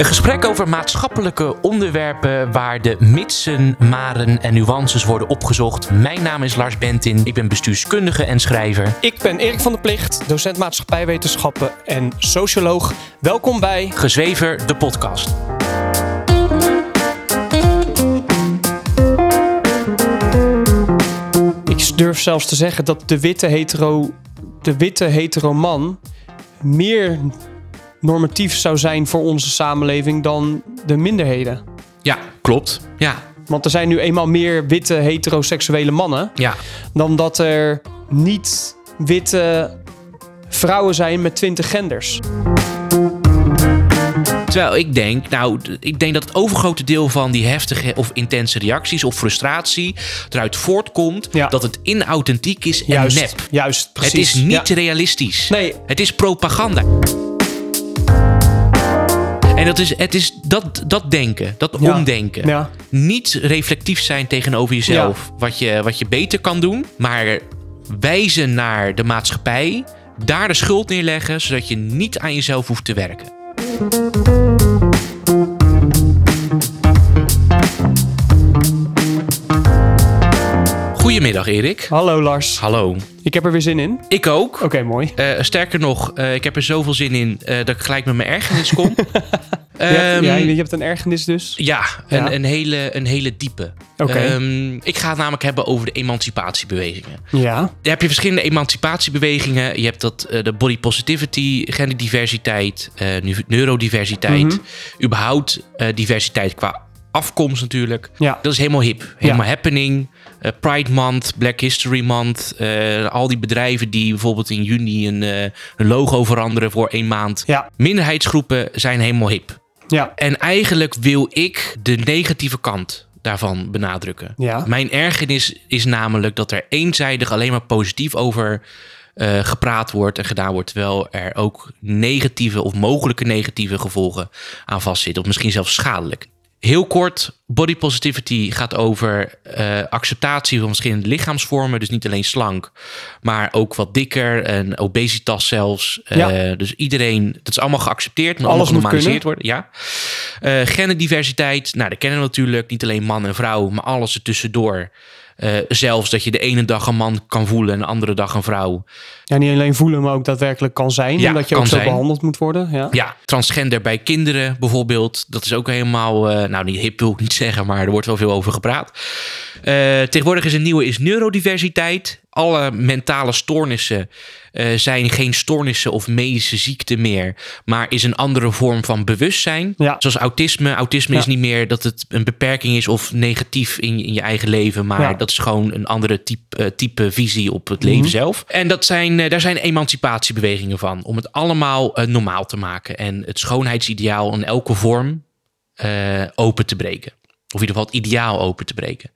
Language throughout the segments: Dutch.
Een gesprek over maatschappelijke onderwerpen waar de mitsen, maren en nuances worden opgezocht. Mijn naam is Lars Bentin, ik ben bestuurskundige en schrijver. Ik ben Erik van der Plicht, docent maatschappijwetenschappen en socioloog. Welkom bij Gezwever, de podcast. Ik durf zelfs te zeggen dat de witte hetero, de witte hetero man meer normatief zou zijn voor onze samenleving dan de minderheden. Ja, klopt. Ja, Want er zijn nu eenmaal meer witte heteroseksuele mannen ja. dan dat er niet witte vrouwen zijn met 20 genders. Terwijl ik denk, nou, ik denk dat het overgrote deel van die heftige of intense reacties of frustratie eruit voortkomt Ja. dat het inauthentiek is en Juist, nep. juist, precies. Het is niet Ja. realistisch. Nee. Het is propaganda. En dat is, het is dat, dat denken, dat Ja. omdenken. Ja. Niet reflectief zijn tegenover jezelf. Wat, je, wat je beter kan doen. Maar wijzen naar de maatschappij. Daar de schuld neerleggen. Zodat je niet aan jezelf hoeft te werken. Goedemiddag Erik. Hallo Lars, Hallo. ik heb er weer zin in. Ik ook. Oké, mooi. Eh, sterker nog, eh, ik heb er zoveel zin in eh, dat ik gelijk met mijn ergernis kom. Je hebt, Ehm, ja, je hebt een ergernis dus. ja, een, Ja. Een, hele, een hele diepe. Oké. Ehm, ik ga het namelijk hebben over de emancipatiebewegingen. Ja, Daar heb je verschillende emancipatiebewegingen. Je hebt dat, de body positivity, genderdiversiteit, neurodiversiteit. Mhm. Überhaupt diversiteit qua afkomst natuurlijk. ja. Dat is helemaal hip. Helemaal happening. Eh, Pride Month, Black History Month. eh, al die bedrijven die bijvoorbeeld in juni een, eh, een logo veranderen voor één maand. Ja, Minderheidsgroepen zijn helemaal hip. ja, En eigenlijk wil ik de negatieve kant daarvan benadrukken. ja. Mijn ergernis is namelijk dat er eenzijdig alleen maar positief over gepraat wordt en gedaan wordt, terwijl er ook negatieve of mogelijke negatieve gevolgen aan vastzitten, of misschien zelfs schadelijk. Heel kort, body positivity gaat over eh, acceptatie van verschillende lichaamsvormen. Dus niet alleen slank, maar ook wat dikker en obesitas zelfs. Eh, dus iedereen, dat is allemaal geaccepteerd en Alles genormaliseerd worden. Ja. Eh genderdiversiteit, nou, dat kennen we natuurlijk. Niet alleen man en vrouw, maar alles ertussendoor. Eh zelfs dat je de ene dag een man kan voelen en de andere dag een vrouw. Ja, niet alleen voelen, maar ook daadwerkelijk kan zijn. Ja, en dat je ook zo zijn. behandeld moet worden. Ja. Ja, transgender bij kinderen bijvoorbeeld. Dat is ook helemaal, eh, nou niet hip wil ik niet zeggen, maar er wordt wel veel over gepraat. Eh, tegenwoordig is een nieuwe is neurodiversiteit. Alle mentale stoornissen eh, zijn geen stoornissen of medische ziekten meer, maar is een andere vorm van bewustzijn. Ja. Zoals autisme. Autisme Ja. is niet meer dat het een beperking is of negatief in, je- in je eigen leven, maar Ja. dat is gewoon een andere type, eh, type visie op het leven Mhm. zelf. En dat zijn, eh, daar zijn emancipatiebewegingen van, om het allemaal normaal te maken en het schoonheidsideaal in elke vorm open te breken. Of in ieder geval het ideaal open te breken.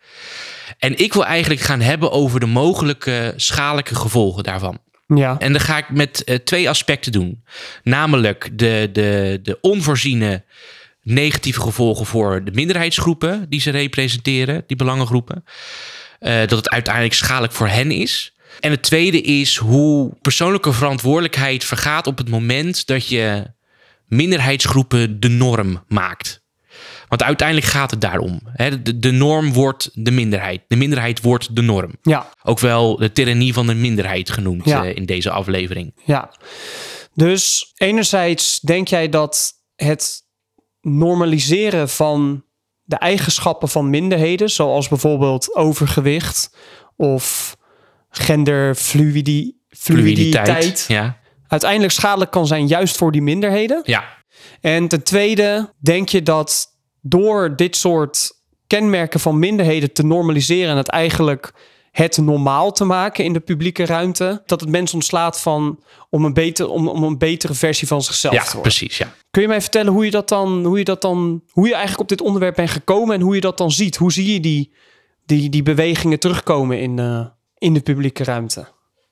En ik wil eigenlijk gaan hebben over de mogelijke schadelijke gevolgen daarvan. Ja. En dat ga ik met eh, twee aspecten doen. Namelijk de, de, de onvoorziene negatieve gevolgen voor de minderheidsgroepen die ze representeren, die belangengroepen. Eh, dat het uiteindelijk schadelijk voor hen is. En het tweede is hoe persoonlijke verantwoordelijkheid vergaat op het moment dat je minderheidsgroepen de norm maakt. Want uiteindelijk gaat het daarom. Hè? De, de norm wordt de minderheid. De minderheid wordt de norm. Ja. Ook wel de tyrannie van de minderheid genoemd Ja. eh, in deze aflevering. Ja. Dus enerzijds denk jij dat het normaliseren van de eigenschappen van minderheden, zoals bijvoorbeeld overgewicht of genderfluiditeit, fluiditeit, Ja. uiteindelijk schadelijk kan zijn juist voor die minderheden. ja, En ten tweede, denk je dat door dit soort kenmerken van minderheden te normaliseren en het eigenlijk het normaal te maken in de publieke ruimte, dat het mensen ontslaat van om een, beter, om, om een betere versie van zichzelf ja te worden. precies. Ja. Kun je mij vertellen hoe je dat dan, hoe je dat dan, hoe je eigenlijk op dit onderwerp bent gekomen en hoe je dat dan ziet? Hoe zie je die, die, die bewegingen terugkomen in, eh, in de publieke ruimte?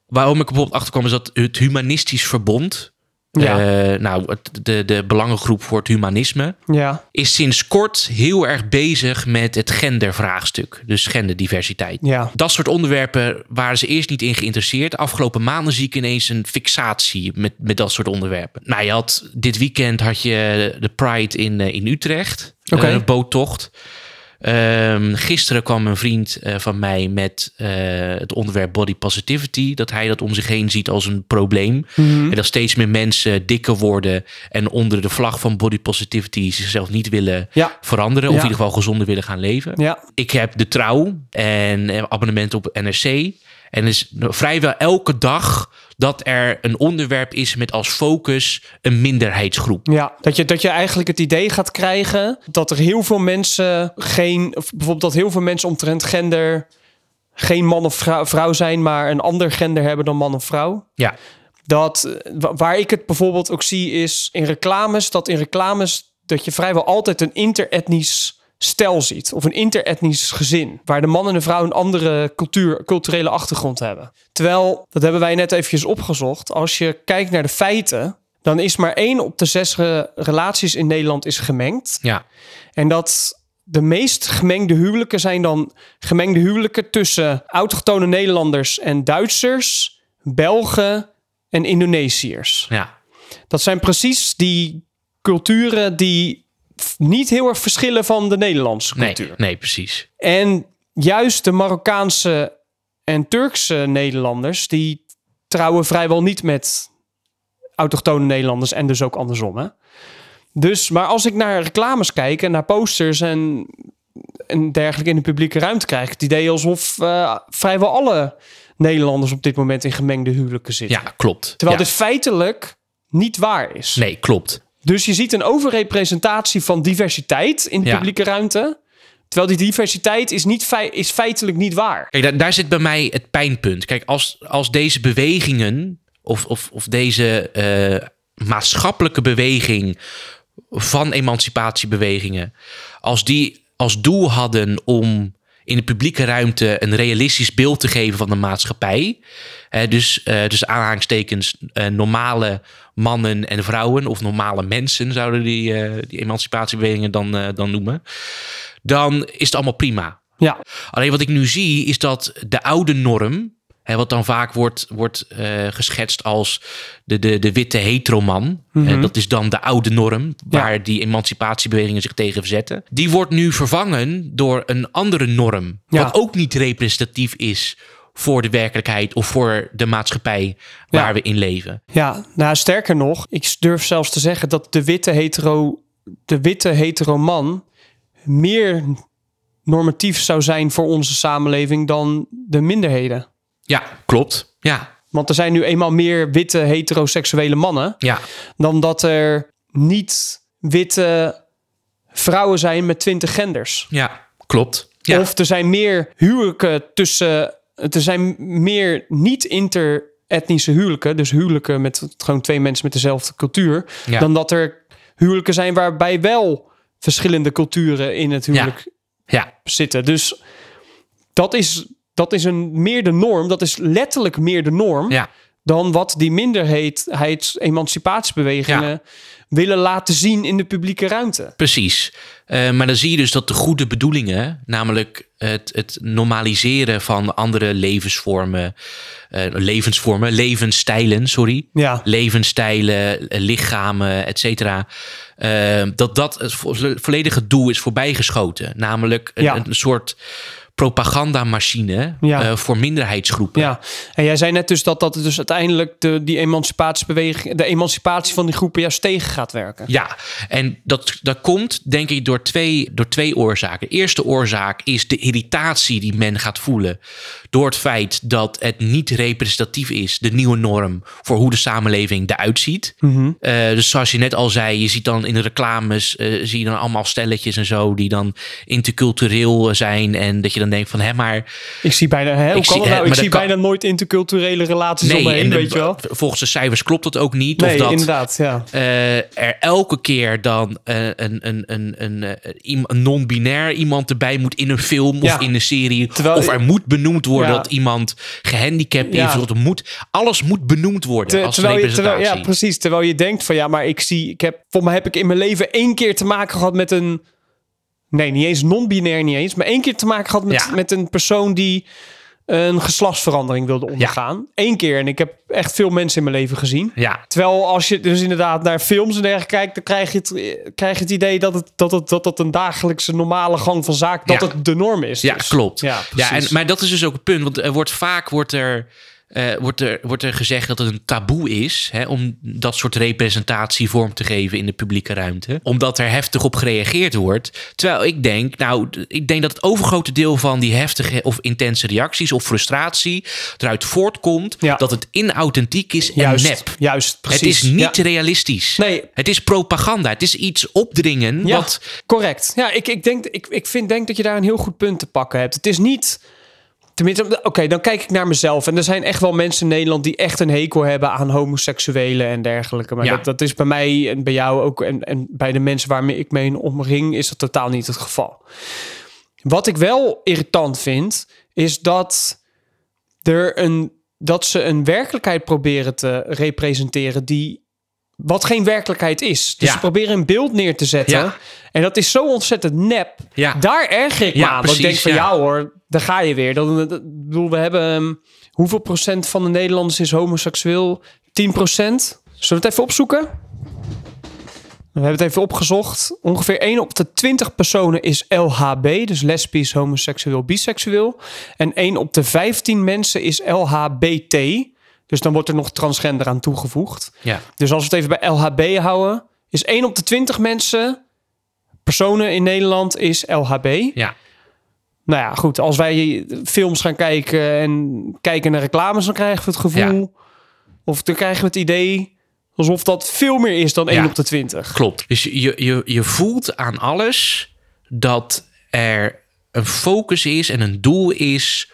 Waarom ik bijvoorbeeld achterkwam is dat het humanistisch verbond Ja. eh, nou, de, de belangengroep voor het humanisme, Ja, is sinds kort heel erg bezig met het gendervraagstuk. Dus genderdiversiteit. ja. Dat soort onderwerpen waren ze eerst niet in geïnteresseerd. Afgelopen maanden zie ik ineens een fixatie met, met dat soort onderwerpen. Nou, je had, dit weekend had je de Pride in, eh, in Utrecht. Oké. Eh, een boottocht. Ehm, gisteren kwam een vriend eh, van mij met eh, het onderwerp body positivity. Dat hij dat om zich heen ziet als een probleem. Mhm. En dat steeds meer mensen dikker worden en onder de vlag van body positivity zichzelf niet willen Ja. veranderen. Of Ja. in ieder geval gezonder willen gaan leven. Ja, Ik heb de trouw en eh, abonnement op NRC. En is vrijwel elke dag dat er een onderwerp is met als focus een minderheidsgroep. ja. Dat, je, dat je eigenlijk het idee gaat krijgen dat er heel veel mensen geen, of bijvoorbeeld dat heel veel mensen omtrent gender geen man of vrouw, zijn, maar een ander gender hebben dan man of vrouw. Ja, Dat wa- waar ik het bijvoorbeeld ook zie is in reclames, dat in reclames dat je vrijwel altijd een interetnisch stel ziet of een interetnisch gezin, waar de man en de vrouw een andere cultuur, culturele achtergrond hebben. Terwijl, dat hebben wij net eventjes opgezocht, als je kijkt naar de feiten, dan is maar één op de zes re- relaties in Nederland is gemengd. ja, En dat de meest gemengde huwelijken zijn dan gemengde huwelijken tussen autochtone Nederlanders en Duitsers, Belgen en Indonesiërs. ja, Dat zijn precies die culturen die niet heel erg verschillen van de Nederlandse nee, cultuur. nee, precies. En juist de Marokkaanse en Turkse Nederlanders, die trouwen vrijwel niet met autochtone Nederlanders en dus ook andersom. Hè? Dus, maar als ik naar reclames kijk en naar posters en, en dergelijke in de publieke ruimte, krijg ik het idee alsof eh, vrijwel alle Nederlanders op dit moment in gemengde huwelijken zitten. Ja, klopt. Terwijl ja. dit feitelijk niet waar is. Nee, klopt. Dus je ziet een overrepresentatie van diversiteit in de Ja. publieke ruimte. Terwijl die diversiteit is, niet fei- is feitelijk niet waar. Kijk, daar, daar zit bij mij het pijnpunt. Kijk, als, als deze bewegingen of, of, of deze eh, maatschappelijke beweging van emancipatiebewegingen, als die als doel hadden om in de publieke ruimte een realistisch beeld te geven van de maatschappij. Eh, dus, eh dus aanhalingstekens eh, normale mannen en vrouwen, of normale mensen zouden die, eh, die emancipatiebewegingen dan, dan noemen. Dan is het allemaal prima. Ja, Alleen wat ik nu zie is dat de oude norm, hè, wat dan vaak wordt, wordt eh, geschetst als de, de, de witte heteroman, hè, dat is dan de oude norm waar die emancipatiebewegingen zich tegen verzetten, die wordt nu vervangen door een andere norm, Ja. wat ook niet representatief is voor de werkelijkheid of voor de maatschappij waar Ja. we in leven. ja, nou sterker nog, ik durf zelfs te zeggen dat de witte hetero, de witte hetero man meer normatief zou zijn voor onze samenleving dan de minderheden. Ja, klopt. Ja, Want er zijn nu eenmaal meer witte heteroseksuele mannen ja, dan dat er niet witte vrouwen zijn met twintig genders. ja, klopt. Ja, Of er zijn meer huwelijken tussen. Er zijn meer niet-inter-etnische huwelijken. Dus huwelijken met gewoon twee mensen met dezelfde cultuur. Ja. Dan dat er huwelijken zijn waarbij wel verschillende culturen in het huwelijk ja, zitten. Dus dat is, dat is een meer de norm. Dat is letterlijk meer de norm. ja. Dan wat die minderheids emancipatiebewegingen willen laten zien in de publieke ruimte. Precies. Eh, maar dan zie je dus dat de goede bedoelingen, namelijk het, het normaliseren van andere levensvormen, eh, levensvormen, levensstijlen, sorry, Ja, levensstijlen, eh, lichamen, et cetera, dat dat het vo- volledige doel is voorbijgeschoten. Namelijk een, Ja. een soort propagandamachine Ja. eh, voor minderheidsgroepen. Ja, en jij zei net dus dat dat dus uiteindelijk de, die emancipatiebeweging, de emancipatie van die groepen juist tegen gaat werken. Ja, en dat, dat komt denk ik door twee, door twee oorzaken. De eerste oorzaak is de irritatie die men gaat voelen door het feit dat het niet representatief is, de nieuwe norm voor hoe de samenleving eruit ziet. Eh, dus zoals je net al zei, je ziet dan in de reclames, eh, zie je dan allemaal stelletjes en zo die dan intercultureel zijn en dat je dan denk van, hè, maar... Ik zie bijna, hè, Ik zie- hè, nou? Ik zie kan- bijna nooit interculturele relaties om me heen, en de- weet je wel? volgens de cijfers klopt dat ook niet. Nee, of dat inderdaad, ja. eh, er elke keer dan eh, een, een, een, een, eh, een non-binair iemand erbij moet in een film Ja. of in een serie. Terwijl- of er moet benoemd worden Ja. dat iemand gehandicapt Ja. is. Of er moet, alles moet benoemd worden als terwijl je, terwijl, representatie. ja, precies. Terwijl je denkt van ja, maar ik zie, ik heb, volgens mij heb ik in mijn leven één keer te maken gehad met een, nee, niet eens non-binair, niet eens, maar één keer te maken gehad met, Ja. met een persoon die een geslachtsverandering wilde ondergaan. Eén keer. En ik heb echt veel mensen in mijn leven gezien. ja, Terwijl als je dus inderdaad naar films en dergelijke kijkt, dan krijg je het, krijg je het idee dat het, dat, het, dat het een dagelijkse normale gang van zaken, dat Ja. het de norm is. ja dus. klopt. Ja, Ja, precies. en, maar dat is dus ook het punt. Want er wordt vaak wordt er, eh, wordt er, wordt er gezegd dat het een taboe is hè, om dat soort representatie vorm te geven in de publieke ruimte. Omdat er heftig op gereageerd wordt. Terwijl ik denk, nou, ik denk dat het overgrote deel van die heftige of intense reacties of frustratie eruit voortkomt Ja. dat het inauthentiek is en juist, nep. juist, precies. Het is niet Ja. realistisch. Nee. Het is propaganda. Het is iets opdringen Ja, wat correct. Ja, ik, ik, denk, ik, ik vind, denk dat je daar een heel goed punt te pakken hebt. Het is niet... Tenminste, oké, dan kijk ik naar mezelf. En er zijn echt wel mensen in Nederland die echt een hekel hebben aan homoseksuelen en dergelijke. Maar Ja. dat, dat is bij mij en bij jou ook. En, en bij de mensen waarmee ik mee omring, is dat totaal niet het geval. Wat ik wel irritant vind, is dat er een dat ze een werkelijkheid proberen te representeren die wat geen werkelijkheid is. Dus Ja. ze proberen een beeld neer te zetten. Ja. En dat is zo ontzettend nep. Ja. Daar erger ik me Ja, aan. Want ik denk van ja. ja hoor, daar ga je weer. Dan, bedoel, we hebben ehm, hoeveel procent van de Nederlanders is homoseksueel? 10 procent. Zullen we het even opzoeken? We hebben het even opgezocht. Ongeveer 1 op de 20 personen is LHB, dus lesbisch, homoseksueel, biseksueel. En 1 op de 15 mensen is LHBT. Dus dan wordt er nog transgender aan toegevoegd. ja, Dus als we het even bij LHB houden, is 1 op de 20 mensen, personen in Nederland, is LHB. ja, Nou ja, goed, als wij films gaan kijken en kijken naar reclames, dan krijgen we het gevoel, of dan krijgen we het idee alsof dat veel meer is dan 1 Ja. op de 20. Klopt. Dus je, je, je voelt aan alles dat er een focus is en een doel is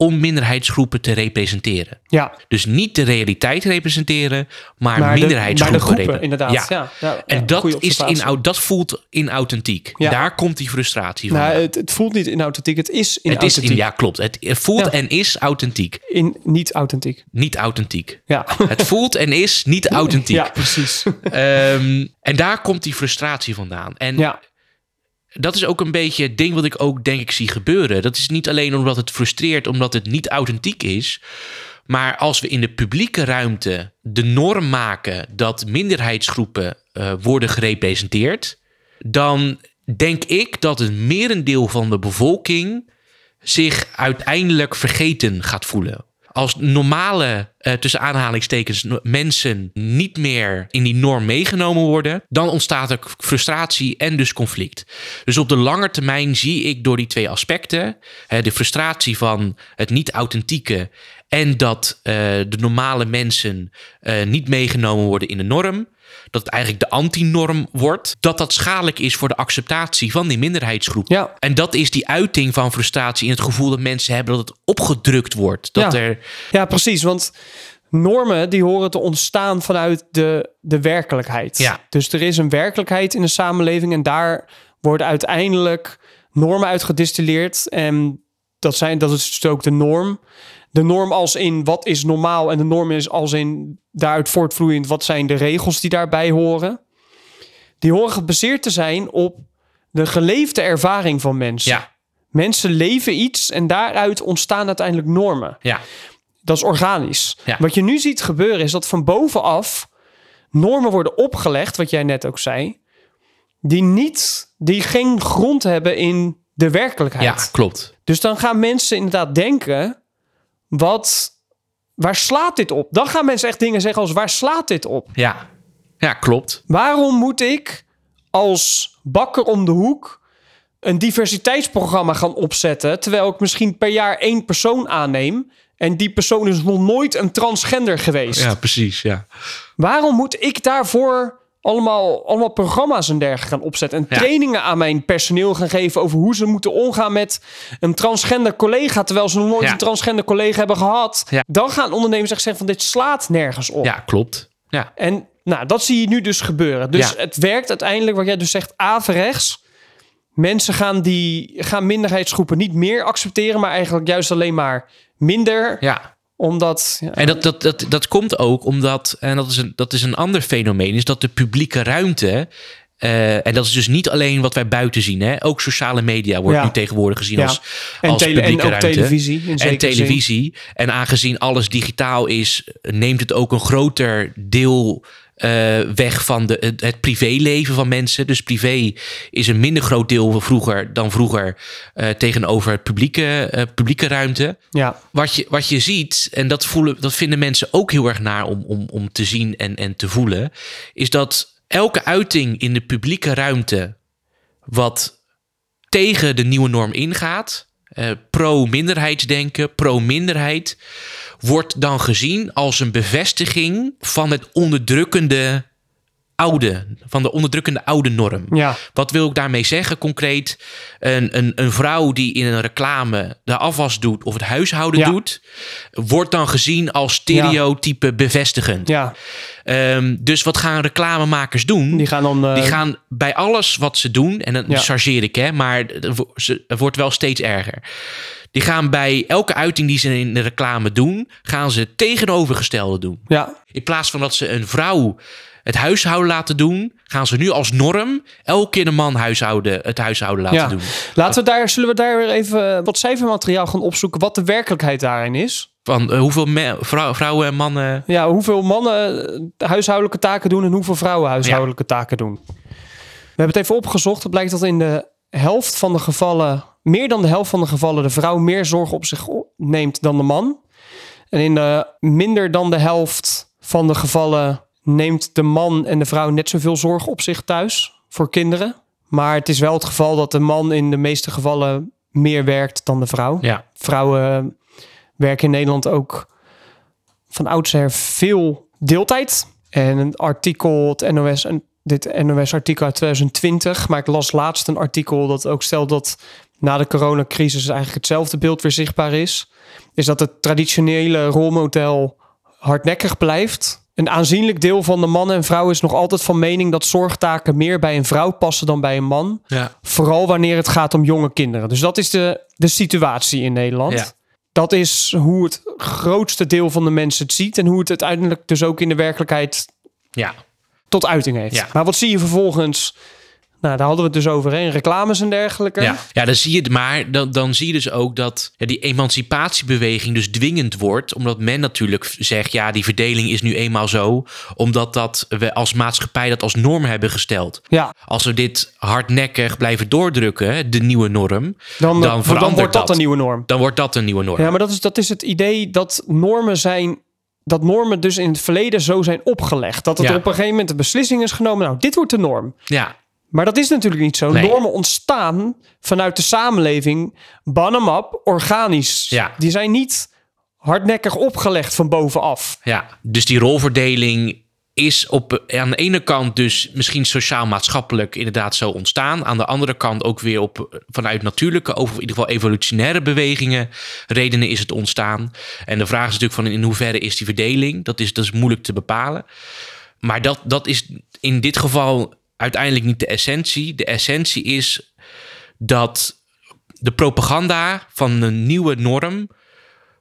om minderheidsgroepen te representeren. Ja, Dus niet de realiteit representeren, maar, maar de, minderheidsgroepen. maar de groepen, repre- inderdaad. Ja. Ja. Ja, En dat, is inhoud, dat voelt inauthentiek. Ja. Daar komt die frustratie van. Nou, het, het voelt niet inauthentiek, het is het is inauthentiek. in, ja, klopt. Het voelt en is authentiek. In, niet authentiek. Niet authentiek. Ja. Het voelt en is niet authentiek. Ja, precies. Ehm, en daar komt die frustratie vandaan. En ja, dat is ook een beetje het ding wat ik ook denk ik zie gebeuren. Dat is niet alleen omdat het frustreert, omdat het niet authentiek is. Maar als we in de publieke ruimte de norm maken dat minderheidsgroepen eh, worden gerepresenteerd, dan denk ik dat het merendeel van de bevolking zich uiteindelijk vergeten gaat voelen. Als normale, eh, tussen aanhalingstekens, mensen niet meer in die norm meegenomen worden, dan ontstaat er frustratie en dus conflict. Dus op de lange termijn zie ik door die twee aspecten, de frustratie van het niet authentieke en dat eh, de normale mensen eh, niet meegenomen worden in de norm, dat het eigenlijk de antinorm wordt, dat dat schadelijk is voor de acceptatie van die minderheidsgroep. ja. En dat is die uiting van frustratie in het gevoel dat mensen hebben dat het opgedrukt wordt. Dat Ja. er. Ja, precies. Want normen die horen te ontstaan vanuit de, de werkelijkheid. Ja. Dus er is een werkelijkheid in de samenleving en daar worden uiteindelijk normen uit gedistilleerd. En dat, zijn, dat is dus ook de norm. De norm als in wat is normaal en de norm is als in daaruit voortvloeiend wat zijn de regels die daarbij horen. Die horen gebaseerd te zijn op de geleefde ervaring van mensen. Ja, Mensen leven iets en daaruit ontstaan uiteindelijk normen. ja, Dat is organisch. Ja. Wat je nu ziet gebeuren is dat van bovenaf normen worden opgelegd, wat jij net ook zei, die niet, die geen grond hebben in de werkelijkheid. ja, klopt. Dus dan gaan mensen inderdaad denken, wat, waar slaat dit op? Dan gaan mensen echt dingen zeggen als, waar slaat dit op? Ja, ja klopt. Waarom moet ik als bakker om de hoek een diversiteitsprogramma gaan opzetten, terwijl ik misschien per jaar één persoon aanneem en die persoon is nog nooit een transgender geweest? Ja, precies. Ja, Waarom moet ik daarvoor allemaal, allemaal programma's en dergelijke gaan opzetten. En Ja. trainingen aan mijn personeel gaan geven over hoe ze moeten omgaan met een transgender collega. Terwijl ze nog nooit Ja. een transgender collega hebben gehad. Ja. Dan gaan ondernemers echt zeggen van dit slaat nergens op. Ja, klopt. Ja, En nou, dat zie je nu dus gebeuren. Dus het werkt uiteindelijk, wat jij dus zegt, averechts. Mensen gaan, die, gaan minderheidsgroepen niet meer accepteren, maar eigenlijk juist alleen maar minder. ja. Omdat. ja, En dat, dat, dat, dat komt ook omdat, en dat is, een, dat is een ander fenomeen, is dat de publieke ruimte. eh, en dat is dus niet alleen wat wij buiten zien. Hè? Ook sociale media wordt Ja. nu tegenwoordig gezien Ja. als, en, als en publieke ook ruimte. televisie. In En zin. televisie. En aangezien alles digitaal is, neemt het ook een groter deel eh, weg van de, het, het privéleven van mensen. Dus privé is een minder groot deel van vroeger dan vroeger eh, tegenover het publieke, eh, publieke ruimte. Ja, Wat je, wat je ziet, en dat, voelen, dat vinden mensen ook heel erg naar om, om, om te zien en, en te voelen, is dat elke uiting in de publieke ruimte wat tegen de nieuwe norm ingaat, pro-minderheidsdenken, pro-minderheid, wordt dan gezien als een bevestiging van het onderdrukkende oude, van de onderdrukkende oude norm. ja, Wat wil ik daarmee zeggen concreet? Een, een, een vrouw die in een reclame de afwas doet of het huishouden Ja. doet, wordt dan gezien als stereotype bevestigend. ja. Ehm, dus wat gaan reclamemakers doen? Die gaan dan. eh, Die gaan bij alles wat ze doen, en dan Ja. chargeer ik, hè, maar het wordt wel steeds erger. Die gaan bij elke uiting die ze in de reclame doen, gaan ze het tegenovergestelde doen. Ja, In plaats van dat ze een vrouw het huishouden laten doen, gaan ze nu als norm elke keer een man huishouden, het huishouden laten ja. doen. Laten we daar, zullen we daar weer even wat cijfermateriaal gaan opzoeken, wat de werkelijkheid daarin is? Van eh, hoeveel me- vrou- vrouwen en mannen. Ja, hoeveel mannen eh, huishoudelijke taken doen en hoeveel vrouwen huishoudelijke taken doen. We hebben het even opgezocht. Het blijkt dat in de helft van de gevallen, meer dan de helft van de gevallen, de vrouw meer zorg op zich neemt dan de man. En in de minder dan de helft van de gevallen neemt de man en de vrouw net zoveel zorg op zich thuis voor kinderen. Maar het is wel het geval dat de man in de meeste gevallen meer werkt dan de vrouw. Ja, Vrouwen werken in Nederland ook van oudsher veel deeltijd. En een artikel, het NOS, en dit NOS-artikel uit 2020, maar ik las laatst een artikel dat ook stelt dat na de coronacrisis eigenlijk hetzelfde beeld weer zichtbaar is. Is dat het traditionele rolmodel hardnekkig blijft. Een aanzienlijk deel van de mannen en vrouwen is nog altijd van mening dat zorgtaken meer bij een vrouw passen dan bij een man. ja, Vooral wanneer het gaat om jonge kinderen. Dus dat is de, de situatie in Nederland. Ja. Dat is hoe het grootste deel van de mensen het ziet. En hoe het uiteindelijk dus ook in de werkelijkheid ja. tot uiting heeft. Ja. Maar wat zie je vervolgens? Nou, daar hadden we het dus over. Hè? Reclames en dergelijke. Ja, ja dan zie je het. Maar dan, dan zie je dus ook dat ja, die emancipatiebeweging dus dwingend wordt. Omdat men natuurlijk zegt, ja, die verdeling is nu eenmaal zo. Omdat dat we als maatschappij dat als norm hebben gesteld. Ja, Als we dit hardnekkig blijven doordrukken, de nieuwe norm, dan, Dan dan, wordt dat, dat. een nieuwe norm. dan wordt dat een nieuwe norm. Ja, maar dat is, dat is het idee dat normen zijn. Dat normen dus in het verleden zo zijn opgelegd. Dat het Ja. op een gegeven moment de beslissing is genomen. Nou, dit wordt de norm. ja. Maar dat is natuurlijk niet zo. Nee. Normen ontstaan vanuit de samenleving, bottom-up, organisch. Ja. Die zijn niet hardnekkig opgelegd van bovenaf. Ja, dus die rolverdeling is op, aan de ene kant dus misschien sociaal-maatschappelijk inderdaad zo ontstaan. Aan de andere kant ook weer op, vanuit natuurlijke, of in ieder geval evolutionaire bewegingen, redenen is het ontstaan. En de vraag is natuurlijk van in hoeverre is die verdeling? Dat is, dat is moeilijk te bepalen. Maar dat, dat is in dit geval uiteindelijk niet de essentie. De essentie is dat de propaganda van een nieuwe norm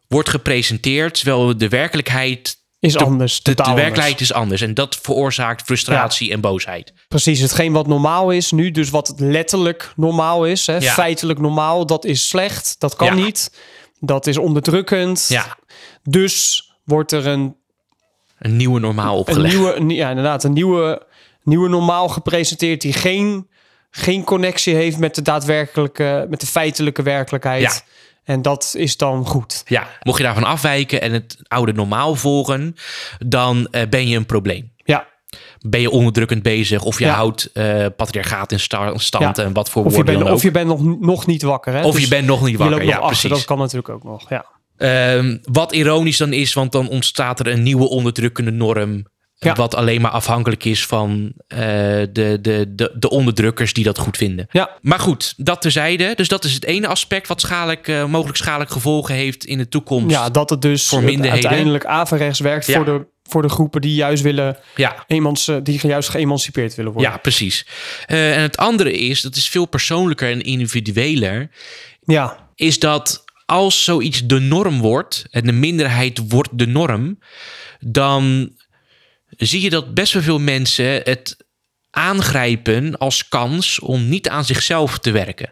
wordt gepresenteerd, terwijl de werkelijkheid Is de, anders. de, werkelijkheid anders. is anders. En dat veroorzaakt frustratie en boosheid. Precies, hetgeen wat normaal is nu, dus wat letterlijk normaal is, hè, Ja. feitelijk normaal, dat is slecht, dat kan Ja. niet, dat is onderdrukkend. Ja, Dus wordt er een, een nieuwe normaal een opgelegd. nieuwe, een- ja, inderdaad, een nieuwe, nieuwe normaal gepresenteerd die geen, geen connectie heeft met de daadwerkelijke, met de feitelijke werkelijkheid. Ja. En dat is dan goed. Ja, mocht je daarvan afwijken en het oude normaal volgen, dan eh, ben je een probleem. Ja. Ben je onderdrukkend bezig of je Ja. houdt eh, patriarchaat in sta- stand Ja. en wat voor Of je, woorden bent, dan of je bent nog, nog niet wakker. Hè? Of Dus je bent nog niet je wakker. Ja, achter, precies. dat kan natuurlijk ook nog. Ja. Ehm, wat ironisch dan is, want dan ontstaat er een nieuwe onderdrukkende norm Ja. Wat alleen maar afhankelijk is van eh, de, de, de, de onderdrukkers die dat goed vinden. Ja. Maar goed, dat terzijde. Dus dat is het ene aspect wat schadelijk, eh, mogelijk schadelijk gevolgen heeft in de toekomst. Ja, dat het dus Voor minderheden. uiteindelijk averechts werkt Ja. voor, de, voor de groepen die juist willen ja. emanci- die juist geëmancipeerd willen worden. Ja, precies. Eh, en het andere is, dat is veel persoonlijker en individueler, Ja, is dat als zoiets de norm wordt en de minderheid wordt de norm, dan zie je dat best wel veel mensen het aangrijpen als kans om niet aan zichzelf te werken.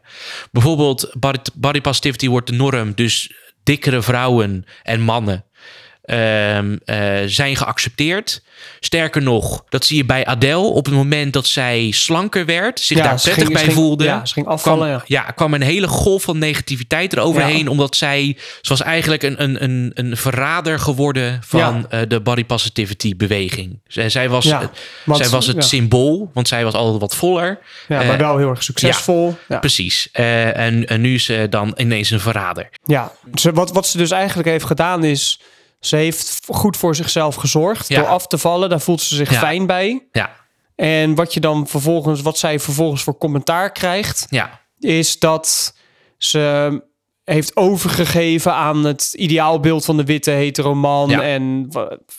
Bijvoorbeeld body, body positivity wordt de norm, dus dikkere vrouwen en mannen ehm, eh, zijn geaccepteerd. Sterker nog, dat zie je bij Adele op het moment dat zij slanker werd, zich Ja, daar prettig ging- bij ging- voelde. ja, ze ging afvallen, kwam, ja. ja, kwam een hele golf van negativiteit eroverheen, omdat zij, ze was eigenlijk een, een, een, een verrader geworden van eh, de body positivity beweging. Zij, zij was, want- zij was het symbool, want zij was altijd wat voller. ja Eh, maar wel heel erg succesvol. Precies. En, en nu is ze dan ineens een verrader. ja. Ze, wat, wat ze dus eigenlijk heeft gedaan is... Ze heeft goed voor zichzelf gezorgd Ja. door af te vallen. Daar voelt ze zich Ja. fijn bij. Ja, En wat je dan vervolgens, wat zij vervolgens voor commentaar krijgt, ja, is dat ze heeft overgegeven aan het ideaalbeeld van de witte hetero man Ja. en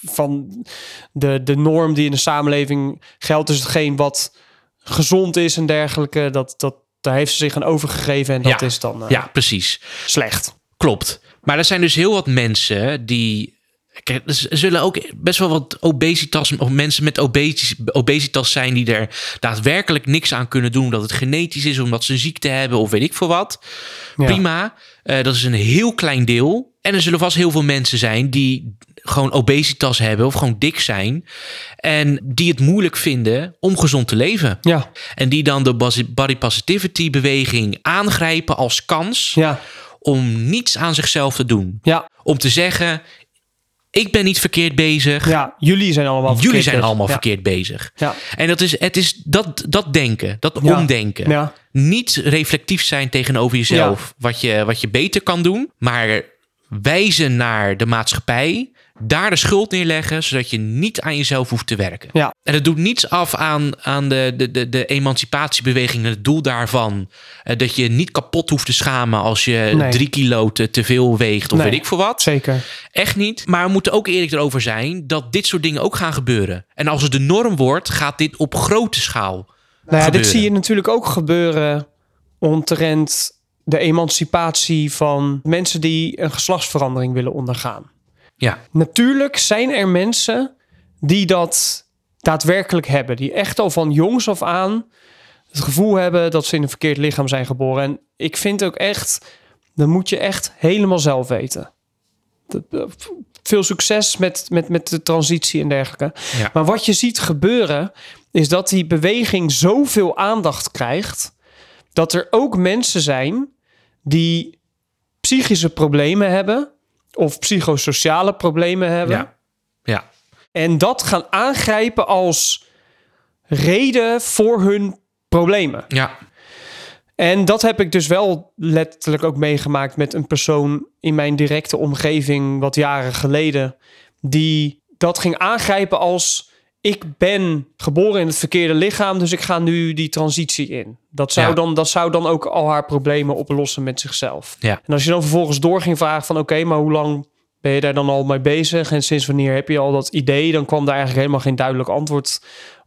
van de, de norm die in de samenleving geldt. Dus hetgeen wat gezond is en dergelijke, dat, dat, daar heeft ze zich aan overgegeven en dat Ja. is dan eh, ja, precies. slecht. Klopt. Maar er zijn dus heel wat mensen die. Kijk, er zullen ook best wel wat obesitas of mensen met obesitas, zijn die er daadwerkelijk niks aan kunnen doen. Omdat het genetisch is, omdat ze een ziekte hebben of weet ik veel wat. Ja. Prima. Eh, dat is een heel klein deel. En er zullen vast heel veel mensen zijn die gewoon obesitas hebben of gewoon dik zijn. En die het moeilijk vinden om gezond te leven. Ja, En die dan de body positivity beweging aangrijpen als kans ja, om niets aan zichzelf te doen. ja, Om te zeggen, ik ben niet verkeerd bezig. ja. Jullie zijn allemaal Jullie verkeerd zijn bezig. allemaal ja. verkeerd bezig. Ja. En dat is, het is dat, dat denken, dat Ja. omdenken. Ja. Niet reflectief zijn tegenover jezelf, wat, je, wat je beter kan doen. Maar wijzen naar de maatschappij, daar de schuld neerleggen, zodat je niet aan jezelf hoeft te werken. Ja. En het doet niets af aan, aan de, de, de, de emancipatiebeweging en het doel daarvan. eh, dat je niet kapot hoeft te schamen als je Nee. drie kilo te, te veel weegt of Nee. weet ik veel wat. Zeker. Echt niet. Maar we moeten ook eerlijk erover zijn dat dit soort dingen ook gaan gebeuren. En als het de norm wordt, gaat dit op grote schaal Nou ja, dit zie je natuurlijk ook gebeuren omtrent de emancipatie van mensen die een geslachtsverandering willen ondergaan. Ja, Natuurlijk zijn er mensen die dat daadwerkelijk hebben, die echt al van jongs af aan het gevoel hebben dat ze in een verkeerd lichaam zijn geboren. En ik vind ook echt, dat moet je echt helemaal zelf weten. Dat- Veel succes met, met, met de transitie en dergelijke. Ja. Maar wat je ziet gebeuren, is dat die beweging zoveel aandacht krijgt, dat er ook mensen zijn die psychische problemen hebben of psychosociale problemen hebben. ja, ja, En dat gaan aangrijpen als reden voor hun problemen. ja, En dat heb ik dus wel letterlijk ook meegemaakt met een persoon in mijn directe omgeving wat jaren geleden. Die dat ging aangrijpen als ik ben geboren in het verkeerde lichaam, dus ik ga nu die transitie in. Dat zou, Ja. dan, dat zou dan ook al haar problemen oplossen met zichzelf. ja, En als je dan vervolgens door ging vragen van oké, maar hoe lang ben je daar dan al mee bezig? En sinds wanneer heb je al dat idee? Dan kwam daar eigenlijk helemaal geen duidelijk antwoord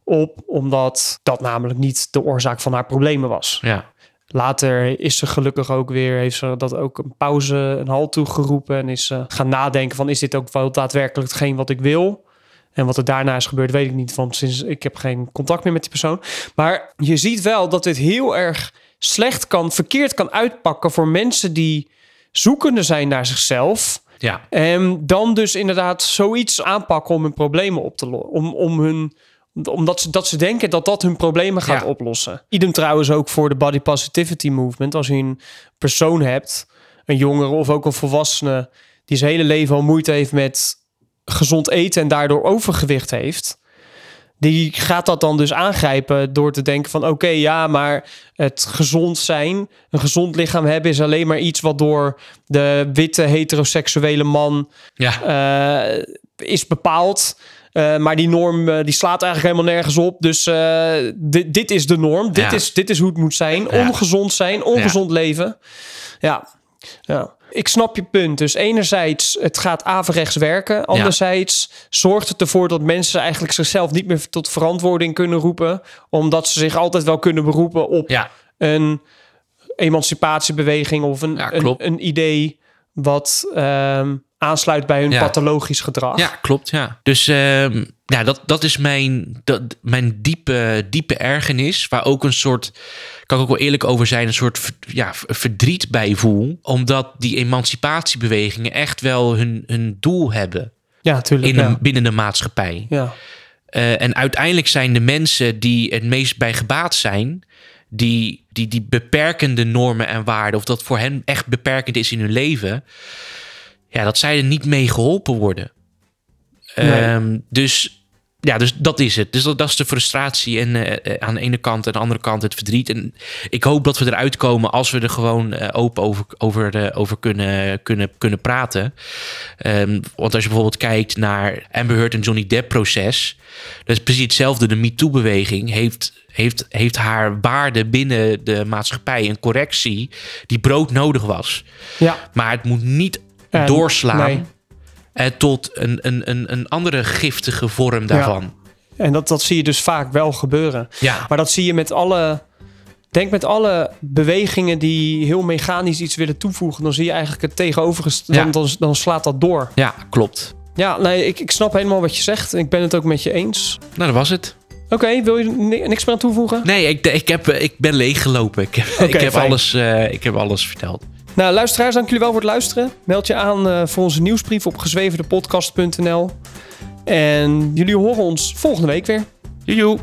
op, omdat dat namelijk niet de oorzaak van haar problemen was. ja, Later is ze gelukkig ook weer, heeft ze dat ook een pauze, een halt toegeroepen en is ze gaan nadenken van is dit ook wel daadwerkelijk hetgeen wat ik wil? En wat er daarna is gebeurd, weet ik niet, want sinds ik heb geen contact meer met die persoon. Maar je ziet wel dat dit heel erg slecht kan, verkeerd kan uitpakken voor mensen die zoekende zijn naar zichzelf. ja, En dan dus inderdaad zoiets aanpakken om hun problemen op te lossen. Om, om hun, omdat ze, dat ze denken dat dat hun problemen gaat Ja. oplossen. Idem trouwens ook voor de body positivity movement. Als je een persoon hebt, een jongere of ook een volwassene... die zijn hele leven al moeite heeft met gezond eten... en daardoor overgewicht heeft... Die gaat dat dan dus aangrijpen door te denken van oké, ja, maar het gezond zijn, een gezond lichaam hebben is alleen maar iets wat door de witte heteroseksuele man ja, eh, is bepaald. Uh, maar die norm uh, die slaat eigenlijk helemaal nergens op. Dus uh, dit, dit is de norm. Dit, ja. is, dit is hoe het moet zijn. Ja. Ongezond zijn, ongezond ja. leven. Ja. Ja. Ik snap je punt. Dus enerzijds, het gaat averechts werken. Anderzijds zorgt het ervoor dat mensen eigenlijk zichzelf niet meer tot verantwoording kunnen roepen. Omdat ze zich altijd wel kunnen beroepen op een emancipatiebeweging of een, een, een, idee wat um, aansluit bij hun pathologisch gedrag. Ja, klopt. Ja. Dus uh, ja, dat, dat is mijn, dat, mijn diepe, diepe ergernis. Waar ook een soort, kan ik ook wel eerlijk over zijn, een soort ja, verdriet bij voel. Omdat die emancipatiebewegingen echt wel hun, hun doel hebben. Ja, natuurlijk. In binnen de maatschappij. Ja. Uh, en uiteindelijk zijn de mensen die het meest bij gebaat zijn, die, die, die beperkende normen en waarden, of dat voor hen echt beperkend is in hun leven, ja, dat zij er niet mee geholpen worden. Nee. Um, dus ja, dus dat is het. Dus dat, dat is de frustratie en uh, aan de ene kant en aan de andere kant het verdriet. En ik hoop dat we eruit komen als we er gewoon uh, open over, over, uh, over kunnen, kunnen, kunnen praten. Um, want als je bijvoorbeeld kijkt naar Amber Heard en Johnny Depp proces, dat is precies hetzelfde. De MeToo-beweging heeft, heeft, heeft haar waarde binnen de maatschappij een correctie die broodnodig was. Ja. Maar het moet niet en, doorslaan. Nee eh, tot een, een, een, een andere giftige vorm daarvan. Ja. En dat, dat zie je dus vaak wel gebeuren. Ja. Maar dat zie je met alle. Denk met alle bewegingen die heel mechanisch iets willen toevoegen, dan zie je eigenlijk het tegenovergestelde. Ja. Dan, dan slaat dat door. Ja, klopt. Ja, nee, ik, ik snap helemaal wat je zegt. Ik ben het ook met je eens. Nou, dat was het. Oké, wil je niks meer aan toevoegen? Nee, ik, ik, heb, ik ben leeggelopen. Ik heb, okay, ik heb, alles, uh, ik heb alles verteld. Nou, luisteraars, dank jullie wel voor het luisteren. Meld je aan uh, voor onze nieuwsbrief op gezwevendepodcast.nl. En jullie horen ons volgende week weer. Joejoe.